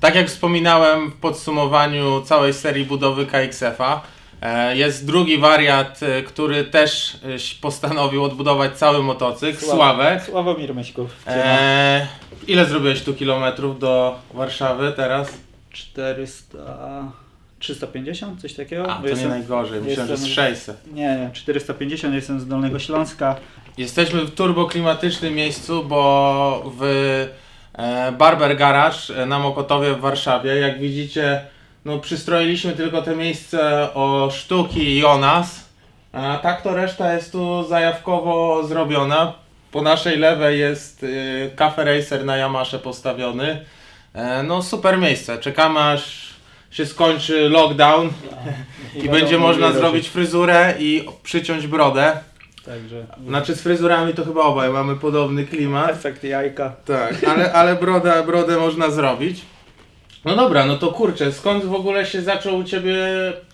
tak jak wspominałem w podsumowaniu całej serii budowy KXF-a, e, jest drugi wariant, e, który też e, postanowił odbudować cały motocykl, Sławek. Sławomir Myśków. E, ile zrobiłeś tu kilometrów do Warszawy teraz? 400... 350, coś takiego? A, to nie najgorzej, myślałem, że jest 600. Nie, nie, 450, jestem z Dolnego Śląska. Jesteśmy w turboklimatycznym miejscu, bo w Barber Garage e, na Mokotowie w Warszawie, jak widzicie, no przystroiliśmy tylko te miejsce o sztuki Jonas, a tak to reszta jest tu zajawkowo zrobiona. Po naszej lewej jest y, Cafe Racer na Yamasze postawiony. E, no super miejsce, czekamy aż się skończy lockdown i, i będzie można zrobić fryzurę i przyciąć brodę. Także. Znaczy z fryzurami to chyba obaj mamy podobny klimat. Efekt jajka. Tak, ale, ale brodę, brodę można zrobić. No dobra, no to kurczę, skąd w ogóle się zaczął u Ciebie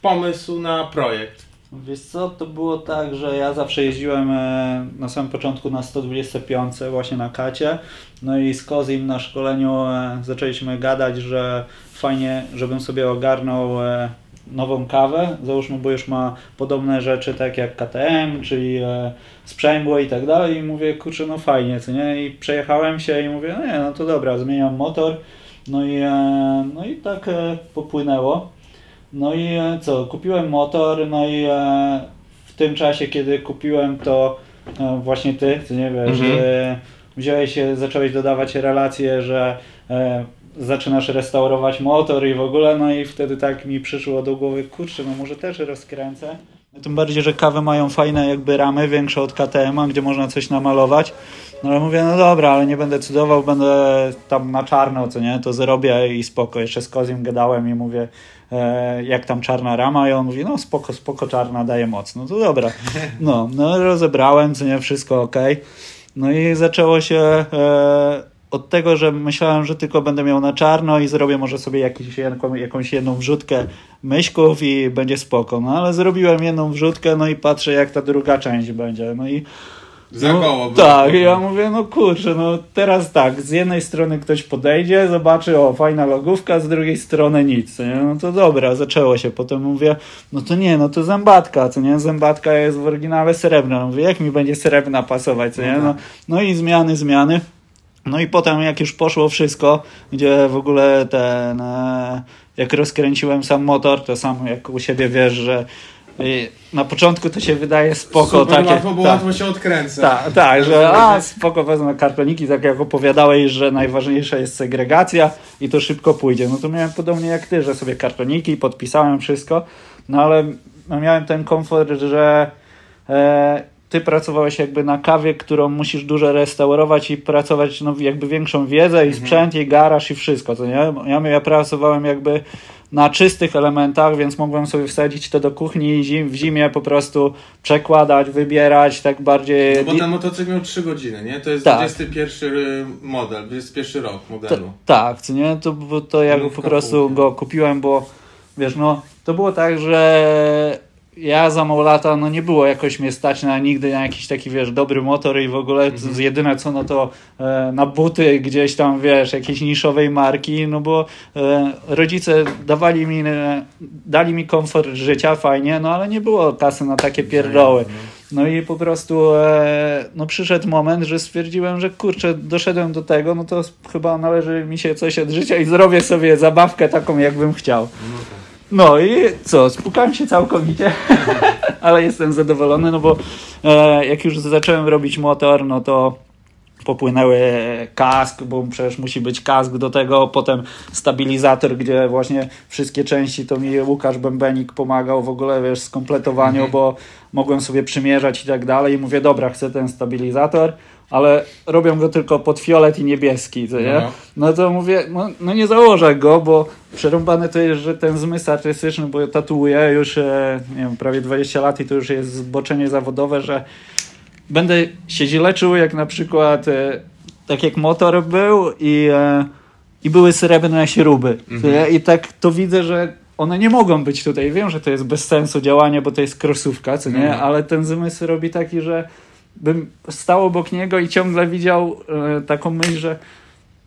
pomysł na projekt? Wiesz co, to było tak, że ja zawsze jeździłem e, na samym początku na 125 właśnie na kacie, no i z Kozim na szkoleniu e, zaczęliśmy gadać, że fajnie, żebym sobie ogarnął e, nową kawę, załóżmy, bo już ma podobne rzeczy tak jak KTM, czyli sprzęgło i tak dalej i mówię, kurczę, no fajnie, co nie? I przejechałem się i mówię, no nie, no to dobra, zmieniam motor, no i, no i tak popłynęło. No i e, co, kupiłem motor, no i e, w tym czasie, kiedy kupiłem to e, właśnie ty, co nie wiesz, mhm. wziąłeś się, zacząłeś dodawać relacje, że zaczynasz restaurować motor i w ogóle, no i wtedy tak mi przyszło do głowy, kurczę, no może też rozkręcę. Tym bardziej, że kawy mają fajne jakby ramy, większe od KTM, gdzie można coś namalować. No ale mówię, no dobra, ale nie będę cudował, będę tam na czarno, co nie, to zrobię i spoko. Jeszcze z Kozim gadałem i mówię, e, jak tam czarna rama i on mówi, no spoko, spoko, czarna daje moc. No to dobra. No, no rozebrałem, co nie, wszystko ok. No i zaczęło się e, od tego, że myślałem, że tylko będę miał na czarno i zrobię może sobie jakiś, jakąś jedną wrzutkę myśków i będzie spoko. No ale zrobiłem jedną wrzutkę, no i patrzę jak ta druga część będzie. No i za no, Tak, ja mówię, no kurczę, no teraz tak, z jednej strony ktoś podejdzie, zobaczy, o, fajna logówka, z drugiej strony nic, nie? no to dobra, zaczęło się, potem mówię, no to nie, no to zębatka, co nie, zębatka jest w oryginale srebrna, mówię, jak mi będzie srebrna pasować, co nie, no, no, no i zmiany, zmiany, no i potem jak już poszło wszystko, gdzie w ogóle ten, jak rozkręciłem sam motor, to sam jak u siebie wiesz, że na początku to się wydaje spoko. Super takie, łatwo, bo ta, łatwo się odkręca. Tak, ta, że a, spoko wezmę kartoniki, tak jak opowiadałeś, że najważniejsza jest segregacja i to szybko pójdzie. No to miałem podobnie jak ty, że sobie kartoniki, podpisałem wszystko, no ale miałem ten komfort, że e, ty pracowałeś jakby na kawie, którą musisz dużo restaurować i pracować no, jakby większą wiedzę i mhm. sprzęt, i garaż i wszystko, co nie? Ja, ja pracowałem jakby na czystych elementach, więc mogłem sobie wsadzić to do kuchni i zim, w zimie po prostu przekładać, wybierać, tak bardziej... No bo ten motocykl miał 3 godziny, nie? To jest tak. 21 model, 21 rok modelu. Tak, co nie? To, to ja po prostu go kupiłem, bo wiesz, no to było tak, że ja za mało lata, no nie było jakoś mnie stać na nigdy na jakiś taki, wiesz, dobry motor i w ogóle mhm. jedyne co, no to e, na buty gdzieś tam, wiesz, jakiejś niszowej marki, no bo e, rodzice dawali mi, e, dali mi komfort życia, fajnie, no ale nie było kasy na takie pierdoły. No, no i po prostu e, no przyszedł moment, że stwierdziłem, że kurczę, doszedłem do tego, no to chyba należy mi się coś od życia i zrobię sobie zabawkę taką, jakbym chciał. No tak. No i co, spukałem się całkowicie, ale jestem zadowolony, no bo e, jak już zacząłem robić motor, no to popłynęły kask, bo przecież musi być kask do tego, potem stabilizator, gdzie właśnie wszystkie części to mi Łukasz Bębenik pomagał w ogóle, wiesz, skompletowaniu, mhm. bo mogłem sobie przymierzać i tak dalej i mówię, dobra, chcę ten stabilizator, ale robią go tylko pod fiolet i niebieski, co nie? No, no to mówię, no, no, nie założę go, bo przerąbane to jest, że ten zmysł artystyczny, bo tatuję już e, nie wiem, prawie 20 lat i to już jest zboczenie zawodowe, że będę się źle czuł, jak na przykład e, tak jak motor był i, e, i były srebrne śruby. Mhm. I tak to widzę, że one nie mogą być tutaj. Wiem, że to jest bez sensu działanie, bo to jest krosówka, co nie? Mhm. Ale ten zmysł robi taki, że bym stał obok niego i ciągle widział e, taką myśl, że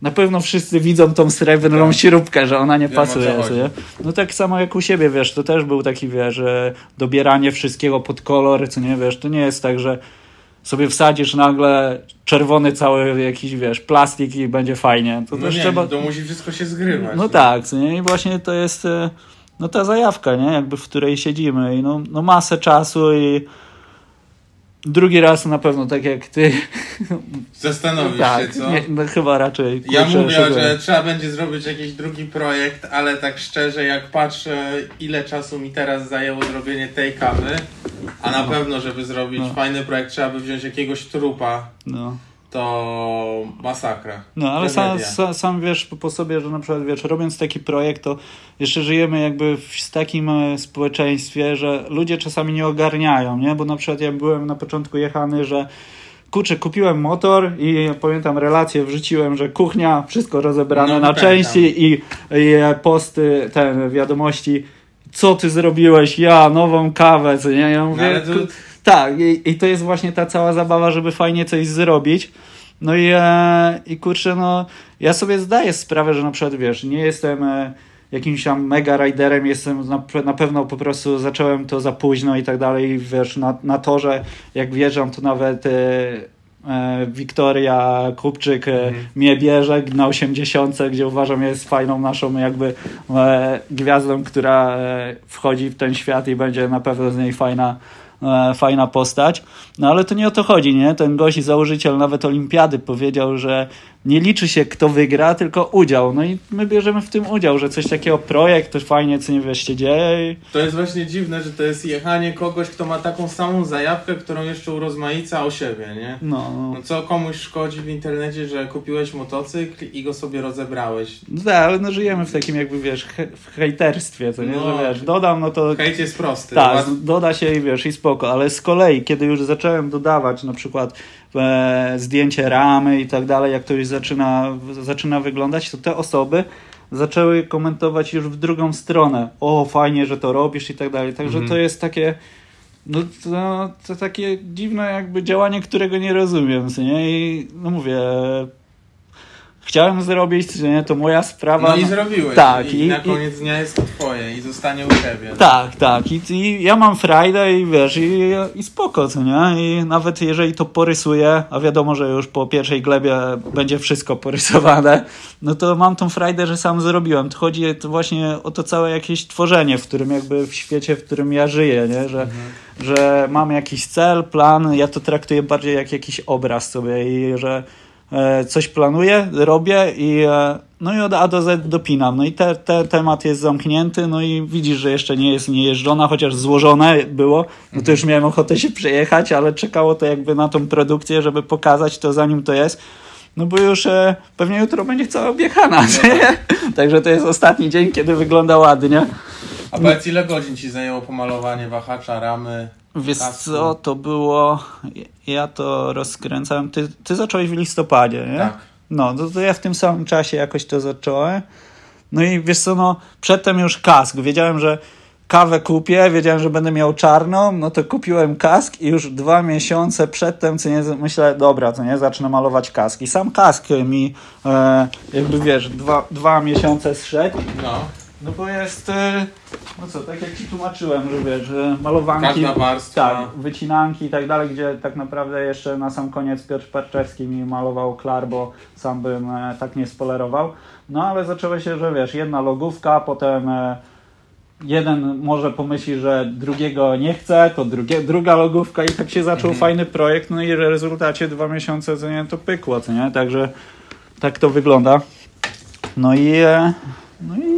na pewno wszyscy widzą tą srebrną Tak. śrubkę, że ona nie Wiem, pasuje. nie? No tak samo jak u siebie, wiesz, to też był taki, wiesz, że dobieranie wszystkiego pod kolor, co nie, wiesz, to nie jest tak, że sobie wsadzisz nagle czerwony cały jakiś, wiesz, plastik i będzie fajnie. To No też nie, trzeba... to musi wszystko się zgrywać. No tak, co nie? I właśnie to jest e, no ta zajawka, nie? Jakby w której siedzimy i no, no masę czasu i drugi raz na pewno tak jak ty. Zastanowisz się, tak, co? nie, no chyba raczej. Ja mówię, że trzeba będzie zrobić jakiś drugi projekt, ale tak szczerze, jak patrzę, ile czasu mi teraz zajęło zrobienie tej kawy, a na pewno, żeby zrobić No. fajny projekt, trzeba by wziąć jakiegoś trupa, No. To masakra. No, ale sam, sam, sam wiesz po- sobie, że na przykład wiesz, robiąc taki projekt, to jeszcze żyjemy jakby w takim e, społeczeństwie, że ludzie czasami nie ogarniają, nie? Bo na przykład ja byłem na początku jechany, że kurczę, kupiłem motor i pamiętam relację wrzuciłem, że kuchnia, wszystko rozebrane No, na pamiętam. części i, i posty, te wiadomości, co ty zrobiłeś, ja, nową kawę, co nie? Ja mówię, No, ale to- tak, i, i to jest właśnie ta cała zabawa, żeby fajnie coś zrobić. No i, e, i kurczę, no ja sobie zdaję sprawę, że na przykład wiesz, nie jestem e, jakimś tam mega riderem, jestem na, na pewno po prostu zacząłem to za późno i tak dalej, wiesz, na, na torze jak wjeżdżam, to nawet e, e, Wiktoria Kupczyk e, mnie bierze na 80, gdzie uważam jest fajną naszą jakby e, gwiazdą, która wchodzi w ten świat i będzie na pewno z niej fajna fajna postać. No ale to nie o to chodzi, nie? Ten gość, założyciel nawet olimpiady powiedział, że nie liczy się kto wygra, tylko udział. No i my bierzemy w tym udział, że coś takiego projekt, to fajnie, co nie wiesz, się dzieje. To jest właśnie dziwne, że to jest jechanie kogoś, kto ma taką samą zajawkę, którą jeszcze urozmaica o siebie, nie? No, no. Co komuś szkodzi w internecie, że kupiłeś motocykl i go sobie rozebrałeś? No tak, ale no żyjemy w takim jakby, wiesz, he, w hejterstwie, co nie? No. Że wiesz, dodam, no to Hejt jest prosty. Tak, doda się i wiesz, i spoko, ale z kolei, kiedy już zacząłem dodawać na przykład zdjęcie ramy i tak dalej, jak to już zaczyna, zaczyna wyglądać, to te osoby zaczęły komentować już w drugą stronę. O, fajnie, że to robisz i tak dalej. Także Mhm. to jest takie. No to, to takie dziwne jakby działanie, którego nie rozumiem, nie? I no mówię, chciałem zrobić, co nie? To moja sprawa. No i zrobiłeś. Tak, I, i- na i- koniec dnia jest to twoje i zostanie u ciebie. Tak, tak. I, I ja mam frajdę i wiesz, i, i spoko, co nie? I nawet jeżeli to porysuję, a wiadomo, że już po pierwszej glebie będzie wszystko porysowane, no to mam tą frajdę, że sam zrobiłem. To chodzi to właśnie o to całe jakieś tworzenie, w którym jakby w świecie, w którym ja żyję, nie? Że, że mam jakiś cel, plan, ja to traktuję bardziej jak jakiś obraz sobie i że coś planuję, robię i e, no i od A do Z dopinam. No i te, te, temat jest zamknięty, no i widzisz, że jeszcze nie jest niejeżdżona, chociaż złożone było, no to już miałem ochotę się przejechać, ale czekało to jakby na tą produkcję, żeby pokazać to zanim to jest. No bo już e, pewnie jutro będzie cała objechana, nie? Także to jest ostatni dzień, kiedy wygląda ładnie. A powiedz, ile godzin ci zajęło pomalowanie wahacza, ramy? Wiesz co, to było, ja to rozkręcałem, ty, ty zacząłeś w listopadzie, nie? Tak. No, to, to ja w tym samym czasie jakoś to zacząłem. No i wiesz co, no, przedtem już kask. Wiedziałem, że kawę kupię, wiedziałem, że będę miał czarną, no to kupiłem kask i już dwa miesiące przedtem, co nie, myślę, dobra, co nie, zacznę malować kask. I sam kask mi, e, jakby wiesz, dwa, dwa miesiące zszedł. No. No bo jest, e, no co, tak jak ci tłumaczyłem, że wiesz, że malowanki, tak, wycinanki i tak dalej, gdzie tak naprawdę jeszcze na sam koniec Piotr Parczewski mi malował klar, bo sam bym e, tak nie spolerował. No ale zaczęło się, że wiesz, jedna logówka, potem e, jeden może pomyśli, że drugiego nie chce, to drugie, druga logówka i tak się zaczął Mhm. fajny projekt, no i w rezultacie dwa miesiące, co nie, to pykło, co nie, także tak to wygląda. No i, no i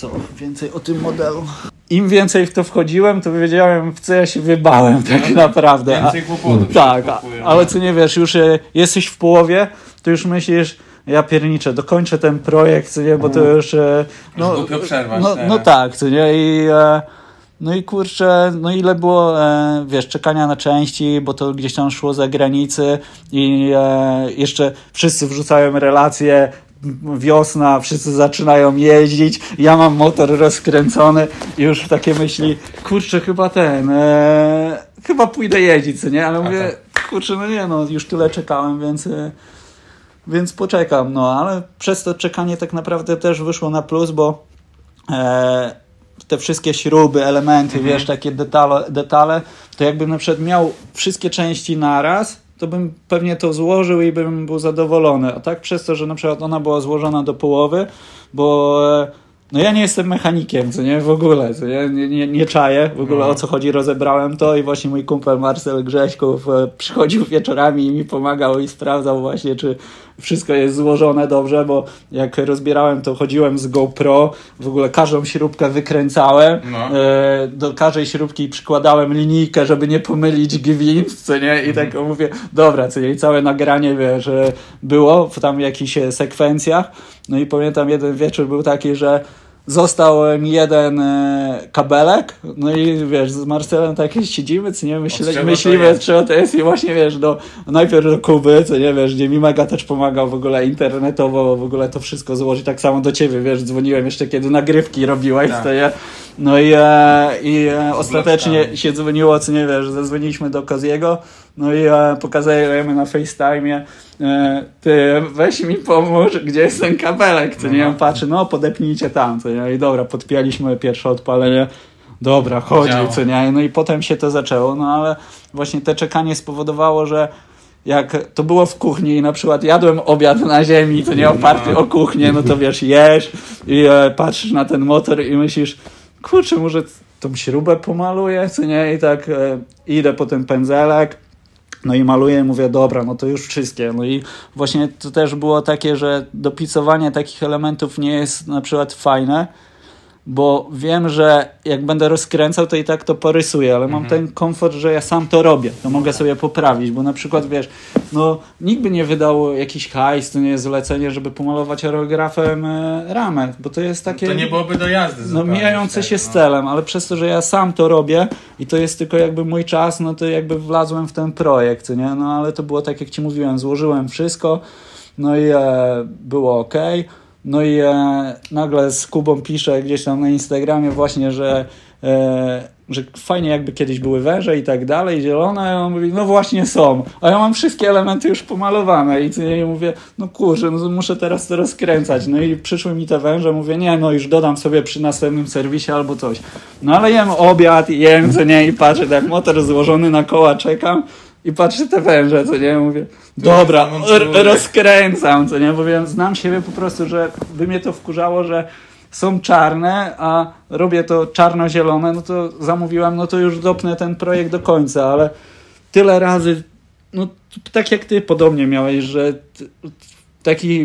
co więcej o tym modelu? Im więcej w to wchodziłem, to wiedziałem, w co ja się wybałem tak naprawdę. Więcej kłopotów tak, ale no. co nie wiesz, już e, jesteś w połowie, to już myślisz, ja pierniczę, dokończę ten projekt, co nie, bo to już... e, Już głupio przerwać no, no tak, co nie, i... E, no i kurczę, no ile było, wiesz, czekania na części, bo to gdzieś tam szło za granicy i jeszcze wszyscy wrzucają relacje, wiosna, wszyscy zaczynają jeździć, ja mam motor rozkręcony i już takie myśli, kurczę, chyba ten, e, chyba pójdę jeździć, co nie, ale mówię, kurczę, no nie no, już tyle czekałem, więc... E, więc poczekam, no ale przez to czekanie tak naprawdę też wyszło na plus, bo e, te wszystkie śruby, elementy, Mhm. wiesz, takie detale, detale, to jakbym na przykład miał wszystkie części naraz, to bym pewnie to złożył i bym był zadowolony. A tak przez to, że na przykład ona była złożona do połowy, bo e, no ja nie jestem mechanikiem, co nie, w ogóle, co nie, nie, nie, nie czaję w ogóle No. o co chodzi, rozebrałem to i właśnie mój kumpel Marcel Grześków e, przychodził wieczorami i mi pomagał i sprawdzał właśnie, czy wszystko jest złożone dobrze, bo jak rozbierałem to chodziłem z GoPro, w ogóle każdą śrubkę wykręcałem, No. e, do każdej śrubki przykładałem linijkę, żeby nie pomylić gwint, co nie, i tak mówię, dobra, co nie, i całe nagranie, wiesz, że było w tam jakichś e, sekwencjach, no i pamiętam jeden wieczór był taki, że Został mi jeden e, kabelek, no i wiesz, z Marcelem tak siedzimy, co nie, to myślimy, jest? czego to jest i właśnie wiesz, do, najpierw do Kuby, co nie, wiesz, gdzie mi mega też pomagał w ogóle internetowo w ogóle to wszystko złożyć, tak samo do ciebie, wiesz, dzwoniłem jeszcze kiedy nagrywki robiłeś, Tak. co nie, no i, e, i e, ostatecznie się dzwoniło, co nie wiesz, zadzwoniliśmy do Koziego, no i e, pokazujemy na FaceTime, e, ty weź mi pomóż, gdzie jest ten kabelek, co nie, Aha. on patrzy, no podepnijcie tam, co nie, i dobra, podpialiśmy pierwsze odpalenie, dobra, chodzi, Działa. co nie, no i potem się to zaczęło, no ale właśnie te czekanie spowodowało, że jak to było w kuchni i na przykład jadłem obiad na ziemi, to nie? Oparty o kuchnię, no to wiesz, jesz i e, patrzysz na ten motor i myślisz, kurczę, może tą śrubę pomaluję, co nie, i tak e, idę po ten pędzelek, no i maluję, mówię, dobra, no to już wszystkie. No i właśnie to też było takie, że dopicowanie takich elementów nie jest na przykład fajne, bo wiem, że jak będę rozkręcał, to i tak to porysuję, ale mam ten komfort, że ja sam to robię, to mogę sobie poprawić, bo na przykład wiesz, no nikt by nie wydał jakiś hajs, to nie jest zlecenie, żeby pomalować aerografem e, ramę, bo to jest takie... To nie byłoby do jazdy No mijające się z no. celem, ale przez to, że ja sam to robię i to jest tylko jakby mój czas, no to jakby wlazłem w ten projekt, nie? No ale to było tak jak Ci mówiłem, złożyłem wszystko, no i e, było ok. No i e, nagle z Kubą piszę gdzieś tam na Instagramie właśnie, że, e, że fajnie jakby kiedyś były węże i tak dalej, zielone, a on mówi, no właśnie są, a ja mam wszystkie elementy już pomalowane i ja mówię, no kurczę, no muszę teraz to rozkręcać, no i przyszły mi te węże, mówię, nie, no już dodam sobie przy następnym serwisie albo coś, no ale jem obiad, jem, co nie, i patrzę, tak motor złożony na koła, czekam, i patrzę te węże, co nie, mówię, dobra, rozkręcam, co nie, bo wiem, znam siebie po prostu, że by mnie to wkurzało, że są czarne, a robię to czarno-zielone, no to zamówiłem, no to już dopnę ten projekt do końca, ale tyle razy, no tak jak ty podobnie miałeś, że taki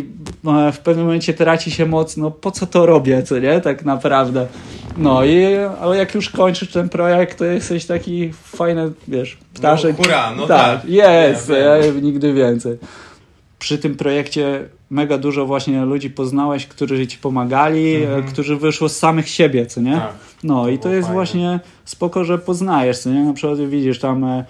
e, w pewnym momencie traci się moc, no po co to robię, co nie, tak naprawdę. No i, ale jak już kończysz ten projekt, to jesteś taki fajny, wiesz, ptaszek. No, hurra, no tak. tak. Jest, Ja ja, wiem. nigdy więcej. Przy tym projekcie mega dużo właśnie ludzi poznałeś, którzy ci pomagali, Mhm. e, którzy wyszło z samych siebie, co nie? Tak. No To i to jest fajne. właśnie spoko, że poznajesz, co nie? Na przykład widzisz tam e, e,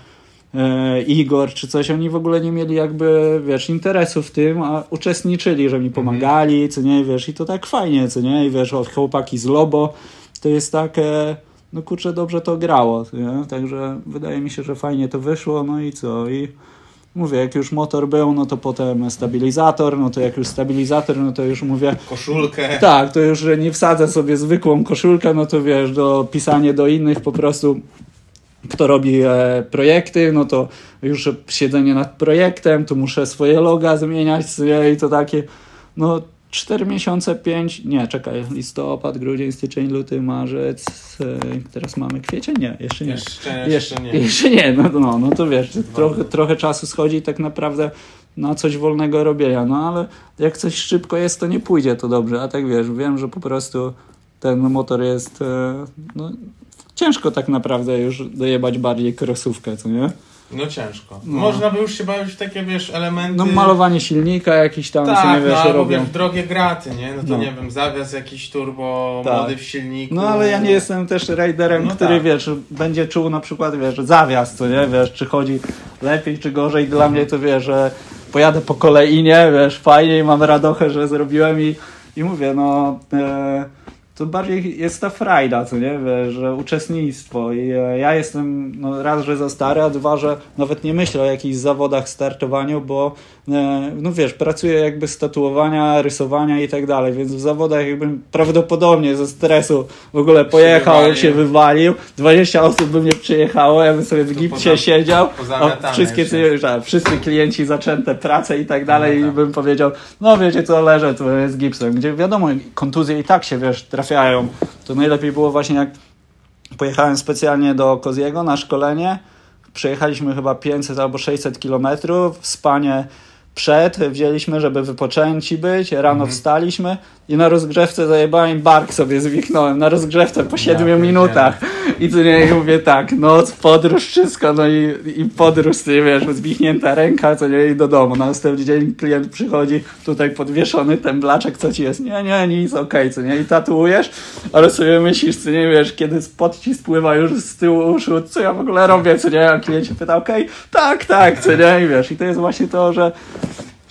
Igor czy coś, oni w ogóle nie mieli jakby, wiesz, interesu w tym, a uczestniczyli, że mi pomagali, co nie, wiesz, i to tak fajnie, co nie? I wiesz, od chłopaki z Lobo, to jest tak, e, no kurczę, dobrze to grało, nie? Także wydaje mi się, że fajnie to wyszło, no i co, i mówię, jak już motor był, no to potem stabilizator, no to jak już stabilizator, no to już mówię, Koszulkę. tak, to już że nie wsadzę sobie zwykłą koszulkę, no to wiesz, do pisanie do innych po prostu kto robi e, projekty, no to już siedzenie nad projektem, to muszę swoje loga zmieniać i to takie, no 4 miesiące, 5, nie, czekaj, listopad, grudzień, styczeń, luty, marzec, e, teraz mamy kwiecień? Nie, jeszcze nie. Jeszcze, Jeszcze, jeszcze nie. jeszcze nie, no, no, no to wiesz, trochę, trochę czasu schodzi tak naprawdę na coś wolnego robienia, no ale jak coś szybko jest, to nie pójdzie to dobrze, a tak wiesz, wiem, że po prostu ten motor jest, e, no, ciężko tak naprawdę już dojebać bardziej krosówkę, co nie? No ciężko. No. Można by już się bawić w takie, wiesz, elementy... No malowanie silnika jakiś tam, co nie Tak, wiesz, no albo robią. wiesz, drogie graty, nie? No to No. nie wiem, zawias jakiś turbo, Tak. młody w silniku. No ale ja nie jestem też rajderem, No który tak. wiesz, będzie czuł na przykład, wiesz, zawias, co nie, wiesz, czy chodzi lepiej, czy gorzej. Dla mnie to wiesz, że pojadę po kolejnie, wiesz, fajnie i mam radochę, że zrobiłem i, i mówię, no e, to bardziej jest ta frajda, co nie, że uczestnictwo. I e, ja jestem, no raz, że za stary, a dwa, że nawet nie myślę o jakichś zawodach startowaniu, bo no wiesz, pracuję jakby z tatuowania, rysowania i tak dalej, więc w zawodach jakbym prawdopodobnie ze stresu w ogóle pojechał, wywalił. się wywalił, 20 osób by mnie przyjechało, ja bym sobie w To gipcie poza- siedział, a wszystkie, że wszyscy klienci zaczęte pracę i tak dalej No i tak. bym powiedział, no wiecie co, leżę tu z gipsem, gdzie wiadomo, kontuzje i tak się, wiesz, trafiają. To najlepiej było właśnie jak pojechałem specjalnie do Koziego na szkolenie, przejechaliśmy chyba 500 albo 600 kilometrów, spanie przed wzięliśmy, żeby wypoczęci być, rano Mhm. wstaliśmy i na rozgrzewce zajebałem bark sobie zwiknąłem, na rozgrzewce po 7 pierdzielę. minutach i co nie, mówię tak, noc, podróż, wszystko, no i, i podróż, ty wiesz, zwichnięta ręka, co nie, i do domu. Na następny dzień klient przychodzi, tutaj podwieszony ten blaczek, co ci jest? Nie, nie, nic, okej, co nie, i tatuujesz, ale sobie myślisz, co nie, wiesz, kiedy spod ci spływa już z tyłu uszu, co ja w ogóle robię, co nie, a klient się pyta, okej, tak, tak, co nie, i wiesz, i to jest właśnie to, że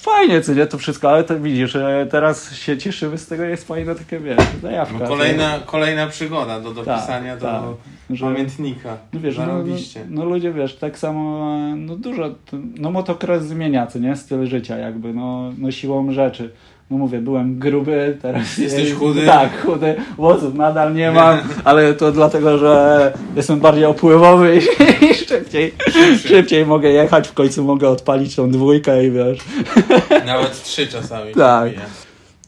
fajnie, co nie, to wszystko, ale to widzisz, że teraz się cieszymy z tego, jest fajna taka, wiesz, zajawka. No, kolejna, kolejna przygoda do dopisania Tak, do tak. Że- pamiętnika. No wiesz, no, no, Zarobiście. no ludzie, wiesz, tak samo, e, no dużo, no motocross zmienia, co nie, styl życia jakby, no, no siłą rzeczy. No mówię, byłem gruby, teraz... Jesteś chudy? Tak, chudy, włosów nadal nie mam, ale to dlatego, że jestem bardziej opływowy i, szybciej, szybciej mogę jechać, w końcu mogę odpalić tą dwójkę i wiesz... Nawet trzy czasami. Tak.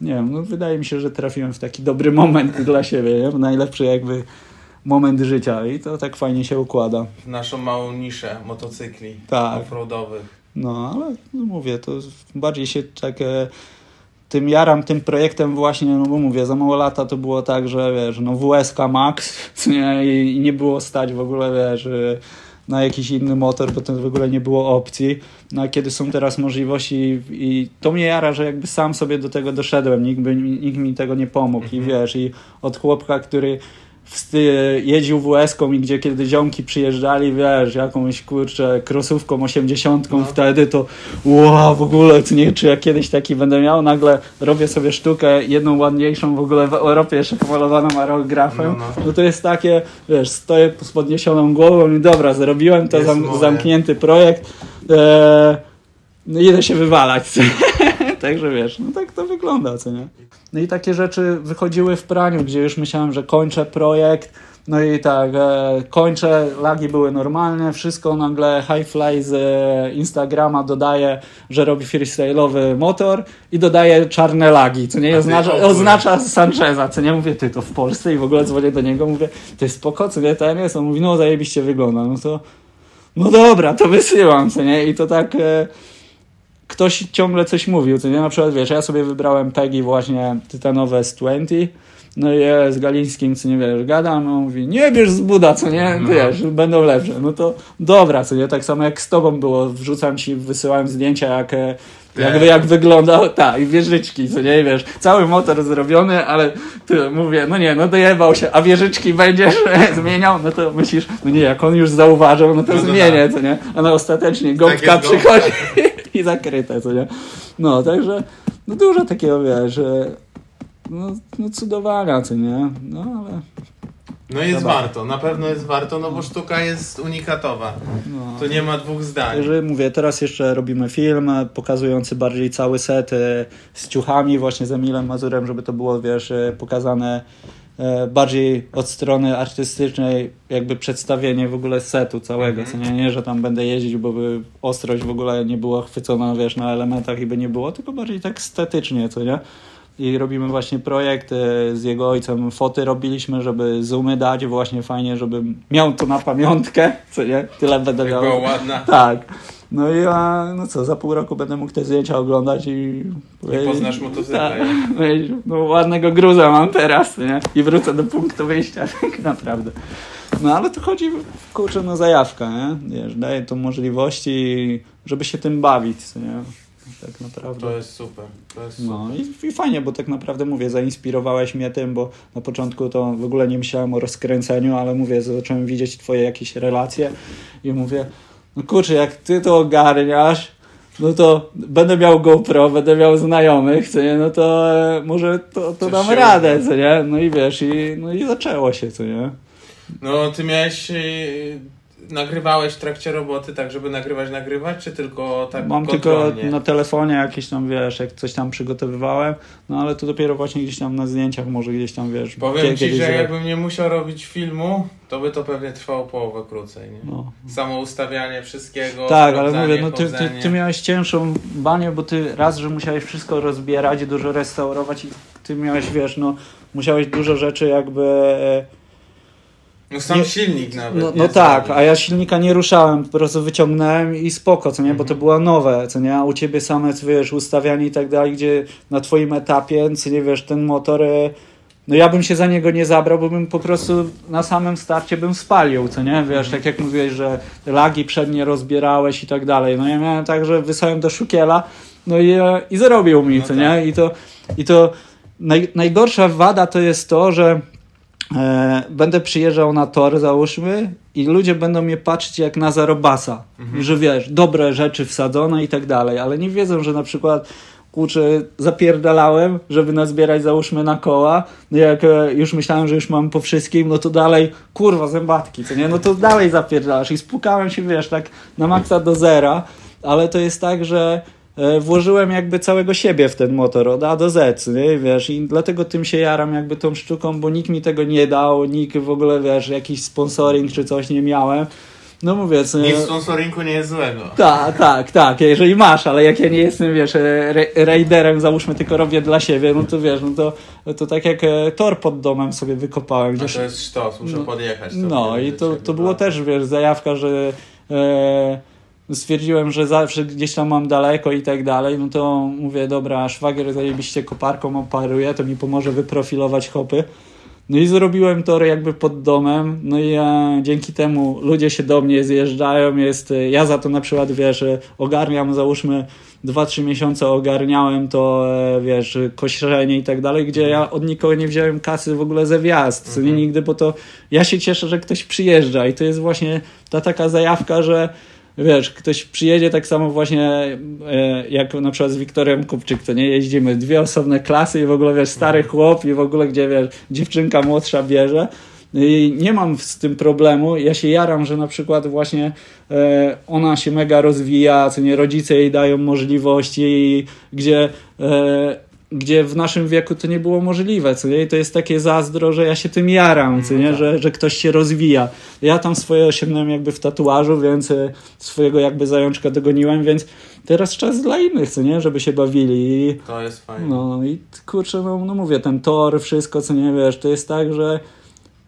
Nie wiem, no wydaje mi się, że trafiłem w taki dobry moment dla siebie, nie? Najlepszy jakby moment życia i to tak fajnie się układa. W naszą małą niszę motocykli Tak. offroadowych. No, ale no mówię, to bardziej się tak tym jaram, tym projektem właśnie, no bo mówię, za mało lata to było tak, że wiesz, no WSK Max nie, i, nie było stać w ogóle, wiesz, e, na jakiś inny motor, bo to w ogóle nie było opcji. No a kiedy są teraz możliwości i to mnie jara, że jakby sam sobie do tego doszedłem, nikt, by, nikt mi tego nie pomógł i wiesz, i od chłopka, który jeździł WS-ką i gdzie kiedy ziomki przyjeżdżali, wiesz, jakąś kurczę krosówką 80 No. wtedy, to wow, w ogóle, co nie, czy ja kiedyś taki będę miał, nagle robię sobie sztukę, jedną ładniejszą w ogóle w Europie, jeszcze pomalowaną aerografem, No, no, no. to jest takie, wiesz, stoję z podniesioną głową i dobra, zrobiłem to, zam, moje. zamknięty projekt, e, no idę się wywalać? Także wiesz, no tak to wygląda, co nie? No i takie rzeczy wychodziły w praniu, gdzie już myślałem, że kończę projekt, no i tak, e, kończę, lagi były normalne, wszystko nagle Highfly z e, Instagrama dodaje, że robi freestyle'owy motor i dodaje czarne lagi, co nie, oznacza, oznacza Sancheza, co nie, mówię, ty to w Polsce i w ogóle dzwonię do niego, mówię, to jest spoko, co nie, ten jest, on mówi, no zajebiście wygląda, no to, no dobra, to wysyłam, co nie, i to tak... E, ktoś ciągle coś mówił, co nie? Na przykład, wiesz, ja sobie wybrałem Peggy właśnie tytanowe z 20, no i ja z Galińskim, co nie wiesz, gadam, on mówi, nie bierz z buda, co nie, No. wiesz, będą lepsze, no to dobra, co nie, tak samo jak z tobą było, wrzucam ci, wysyłałem zdjęcia, jak, e, jak, jak wyglądał, tak, i wieżyczki, co nie, wiesz, cały motor zrobiony, ale ty, mówię, no nie, no dojebał się, a wieżyczki będziesz zmieniał, no to myślisz, no nie, jak on już zauważył, no to No to zmienię, co nie, a no ostatecznie gąbka jest gąbka. i zakryte, co nie, no, także, no dużo takiego, wiesz, że, no, no cudowania, co nie, no ale, No jest Dobra. warto, na pewno jest warto, no bo sztuka jest unikatowa. no. To nie ma dwóch zdań. Także mówię, teraz jeszcze robimy film pokazujący bardziej cały set e, z ciuchami właśnie z Emilem Mazurem, żeby to było, wiesz, e, pokazane bardziej od strony artystycznej, jakby przedstawienie w ogóle setu całego, Mhm. co nie, nie, że tam będę jeździć, bo by ostrość w ogóle nie była chwycona, wiesz, na elementach i by nie było, tylko bardziej tak estetycznie, co nie? I robimy właśnie projekt e, z jego ojcem, foty robiliśmy, żeby zoomy dać, właśnie fajnie, żeby miał to na pamiątkę, co nie? Tyle będę Jak miał. była ładna. Tak. No i ja, no co, za pół roku będę mógł te zdjęcia oglądać i... I poznasz motocykl. Tak. No ładnego gruza mam teraz, nie? I wrócę do punktu wyjścia, tak naprawdę. No ale to chodzi, kurczę, no zajawka, nie? Wiesz, daje to możliwości, żeby się tym bawić, nie? Tak naprawdę. To jest super. To jest super. No i, i fajnie, bo tak naprawdę mówię, zainspirowałeś mnie tym, bo na początku to w ogóle nie myślałem o rozkręceniu, ale mówię, zacząłem widzieć twoje jakieś relacje i mówię, no kurczę, jak ty to ogarniasz, no to będę miał GoPro, będę miał znajomych, co nie, no to e, może to, to dam radę, co nie, no i wiesz, i, no i zaczęło się, co nie. No ty miałeś e, nagrywałeś w trakcie roboty tak, żeby nagrywać, nagrywać, czy tylko tak Mam tylko kontrolnie? na telefonie jakieś tam, wiesz, jak coś tam przygotowywałem, no ale to dopiero właśnie gdzieś tam na zdjęciach może gdzieś tam, wiesz. Powiem ci, że jakbym nie musiał robić filmu, to by to pewnie trwało połowę krócej, nie? No. Samo ustawianie wszystkiego, Tak, ale mówię, no ty, ty, ty miałeś cięższą banię, bo ty raz, że musiałeś wszystko rozbierać, dużo restaurować i ty miałeś, wiesz, no musiałeś dużo rzeczy jakby... No sam nie- silnik nawet. No, no tak, a ja silnika nie ruszałem, po prostu wyciągnąłem i spoko, co nie, bo to Mhm. było nowe, co nie, a u ciebie same, wiesz, ustawianie i tak dalej, gdzie na twoim etapie, co nie, wiesz, ten motor, e, no ja bym się za niego nie zabrał, bo bym po prostu na samym starcie bym spalił, co nie, wiesz, tak jak mówiłeś, że lagi przednie rozbierałeś i tak dalej, no ja miałem tak, że wysłałem do Szukiela, no i, e, i zarobił mi, No co tak. nie, i to, i to naj, najgorsza wada to jest to, że będę przyjeżdżał na tor, załóżmy, i ludzie będą mnie patrzeć jak na zarobasa. Mhm. Że wiesz, dobre rzeczy wsadzone i tak dalej, ale nie wiedzą, że na przykład kurczę, zapierdalałem, żeby nazbierać załóżmy na koła, no jak e, już myślałem, że już mam po wszystkim, no to dalej, kurwa, zębatki, co nie, no to dalej zapierdalasz. I spukałem się, wiesz, tak na maksa do zera, ale to jest tak, że e, włożyłem jakby całego siebie w ten motor od A do Z, nie? wiesz, i dlatego tym się jaram jakby tą sztuką, bo nikt mi tego nie dał, nikt w ogóle, wiesz, jakiś sponsoring czy coś nie miałem. No mówię, co nie? Nic w sponsoringu nie jest złego. Tak, tak, tak, jeżeli masz, ale jak ja nie jestem, wiesz, e, ra- raiderem, załóżmy, tylko robię dla siebie, no to wiesz, no to, to tak jak e, tor pod domem sobie wykopałem. A Gdzieś, to jest sztos, muszę No, podjechać. no i to, to było wraca. też, wiesz, zajawka, że e, stwierdziłem, że zawsze gdzieś tam mam daleko i tak dalej, no to mówię, dobra, szwagier zajebiście koparką oparuje, to mi pomoże wyprofilować hopy. No i zrobiłem tor jakby pod domem, no i e, dzięki temu ludzie się do mnie zjeżdżają, jest, ja za to na przykład, wiesz, ogarniam, załóżmy 2-3 miesiące ogarniałem to, e, wiesz, kośrzenie i tak dalej, gdzie ja od nikogo nie wziąłem kasy w ogóle ze wjazd, Mhm. nigdy, bo to ja się cieszę, że ktoś przyjeżdża i to jest właśnie ta taka zajawka, że wiesz, ktoś przyjedzie tak samo właśnie e, jak na przykład z Wiktorem Kupczyk, to nie jeździmy, dwie osobne klasy i w ogóle wiesz, stary chłop i w ogóle gdzie wiesz, dziewczynka młodsza bierze. I nie mam z tym problemu. Ja się jaram, że na przykład właśnie e, ona się mega rozwija, co nie rodzice jej dają możliwości, gdzie, e, gdzie w naszym wieku to nie było możliwe, co nie? I to jest takie zazdro, że ja się tym jaram, co No nie? tak. Że, że ktoś się rozwija. Ja tam swoje osiągnąłem jakby w tatuażu, więc e, swojego jakby zajączka dogoniłem, więc teraz czas dla innych, co nie? Żeby się bawili. To jest fajne. no i kurczę, no, no mówię, ten tor, wszystko, co nie wiesz, to jest tak, że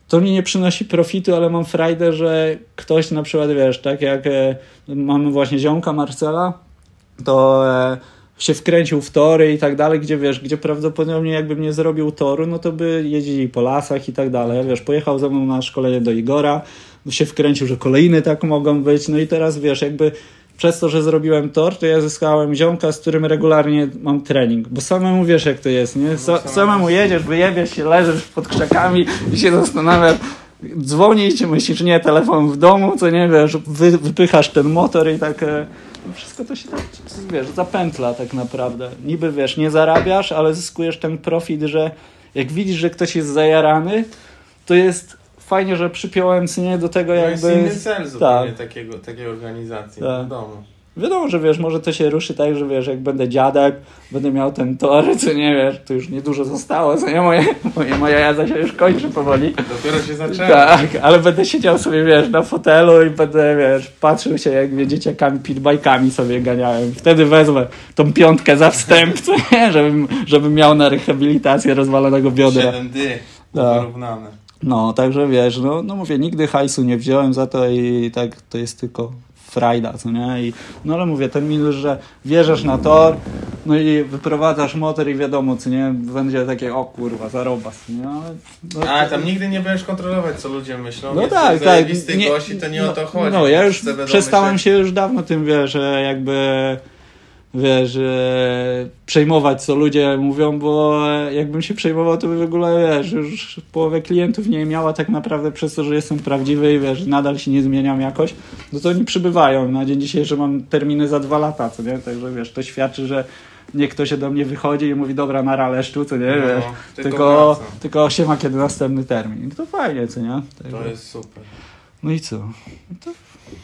to mi nie przynosi profitu, ale mam frajdę, że ktoś na przykład, wiesz, tak jak e, mamy właśnie ziomka Marcela, to e, się wkręcił w tory i tak dalej, gdzie wiesz, gdzie prawdopodobnie jakbym nie zrobił toru, no to by jeździli po lasach i tak dalej, wiesz, pojechał ze mną na szkolenie do Igora, się wkręcił, że kolejny tak mogą być, no i teraz wiesz, jakby przez to, że zrobiłem tor, to ja zyskałem ziomka, z którym regularnie mam trening, bo samemu wiesz jak to jest, nie? Sa- samemu- jedziesz, wyjebiesz się, leżysz pod krzakami i się zastanawiasz, dzwonić, myślisz, nie, telefon w domu, co nie, wiesz, wy, wypychasz ten motor i tak e, wszystko to się tak, wiesz, zapętla tak naprawdę. Niby, wiesz, nie zarabiasz, ale zyskujesz ten profit, że jak widzisz, że ktoś jest zajarany, to jest fajnie, że przypiąłem nie do tego To jakby... jest inny cel zupełnie tak. takiego, takiej organizacji. Tak. Wiadomo. Wiadomo, że wiesz, może to się ruszy tak, że wiesz, jak będę dziadek, będę miał ten tor, co nie wiesz, to już niedużo zostało, co nie, moje, moje, moja jazda się już kończy powoli. Dopiero się zaczęło. Tak, ale będę siedział sobie, wiesz, na fotelu i będę, wiesz, patrzył się, jak mnie dzieciakami pitbajkami sobie ganiałem. Wtedy wezmę tą piątkę za wstęp, co nie, żebym, żebym miał na rehabilitację rozwalonego biodra. 7D Tak. wyrównane. No, także wiesz, no, no mówię, nigdy hajsu nie wziąłem za to i tak to jest tylko frajda, co nie? I, no ale mówię, ten minus, że wjeżdżasz na tor, no i wyprowadzasz motor i wiadomo, co nie? Będzie takie, o kurwa, zarobas, nie? Ale, no, A tam nigdy nie będziesz kontrolować, co ludzie myślą. No tak, tak. zajebisty gość i to nie no, o to chodzi. No, ja już przestałem się już dawno tym, wiesz, że jakby wiesz, e, przejmować, co ludzie mówią, bo jakbym się przejmował, to by w ogóle, wiesz, już połowę klientów nie miała tak naprawdę przez to, że jestem prawdziwy i wiesz, nadal się nie zmieniam jakoś, no to oni przybywają. Na dzień dzisiejszy mam terminy za dwa lata, co nie? Także wiesz, to świadczy, że nie ktoś do mnie wychodzi i mówi, dobra, na raleszczu, co nie, No, wiesz, tylko tylko, wraca. tylko się ma kiedy następny termin. To fajnie, co nie? Także... To jest super. No i co?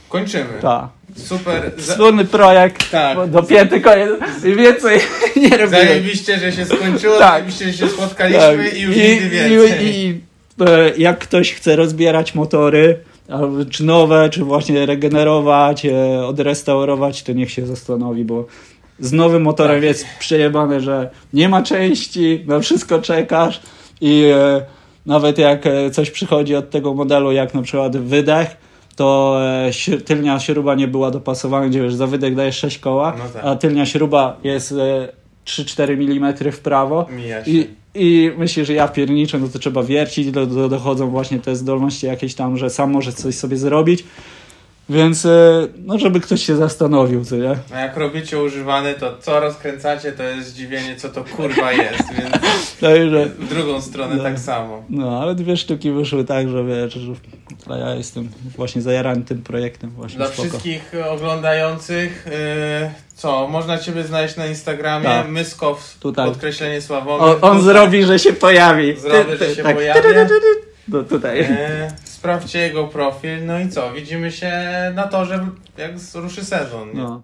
Kończymy. Tak. Super. Wspólny projekt. Tak. Dopięty koniec. I więcej nie robimy. Zajebiście, że się skończyło, Tak. zajebiście, że się spotkaliśmy i już nigdy więcej. I, i e, jak ktoś chce rozbierać motory, czy nowe, czy właśnie regenerować, e, odrestaurować, to niech się zastanowi, bo z nowym motorem Tak. jest przejebane, że nie ma części, na wszystko czekasz i e, nawet jak coś przychodzi od tego modelu, jak na przykład wydech, to e, tylnia śruba nie była dopasowana, gdzie wiesz, za wydech dajesz 6 koła, No tak. a tylnia śruba jest e, 3-4 mm w prawo i, i myślisz, że ja pierniczę, no to trzeba wiercić, do, do, dochodzą właśnie te zdolności jakieś tam, że sam może coś sobie zrobić. Więc, e, no żeby ktoś się zastanowił, co nie? A jak robicie używany, to co rozkręcacie, to jest zdziwienie, co to kurwa jest, więc Także, w drugą stronę No. tak samo. no, ale dwie sztuki wyszły tak, że wiesz, że ja jestem właśnie zajarany tym projektem. Właśnie Dla spoko. wszystkich oglądających, yy, co, można Ciebie znaleźć na Instagramie, Tak. Myskow, Tutaj. podkreślenie Sławomir. On, on zrobi, że się pojawi. Zrobię, że się tak. pojawia. No tutaj. E, sprawdźcie jego profil, no i co, widzimy się na torze, jak ruszy sezon. Nie? No.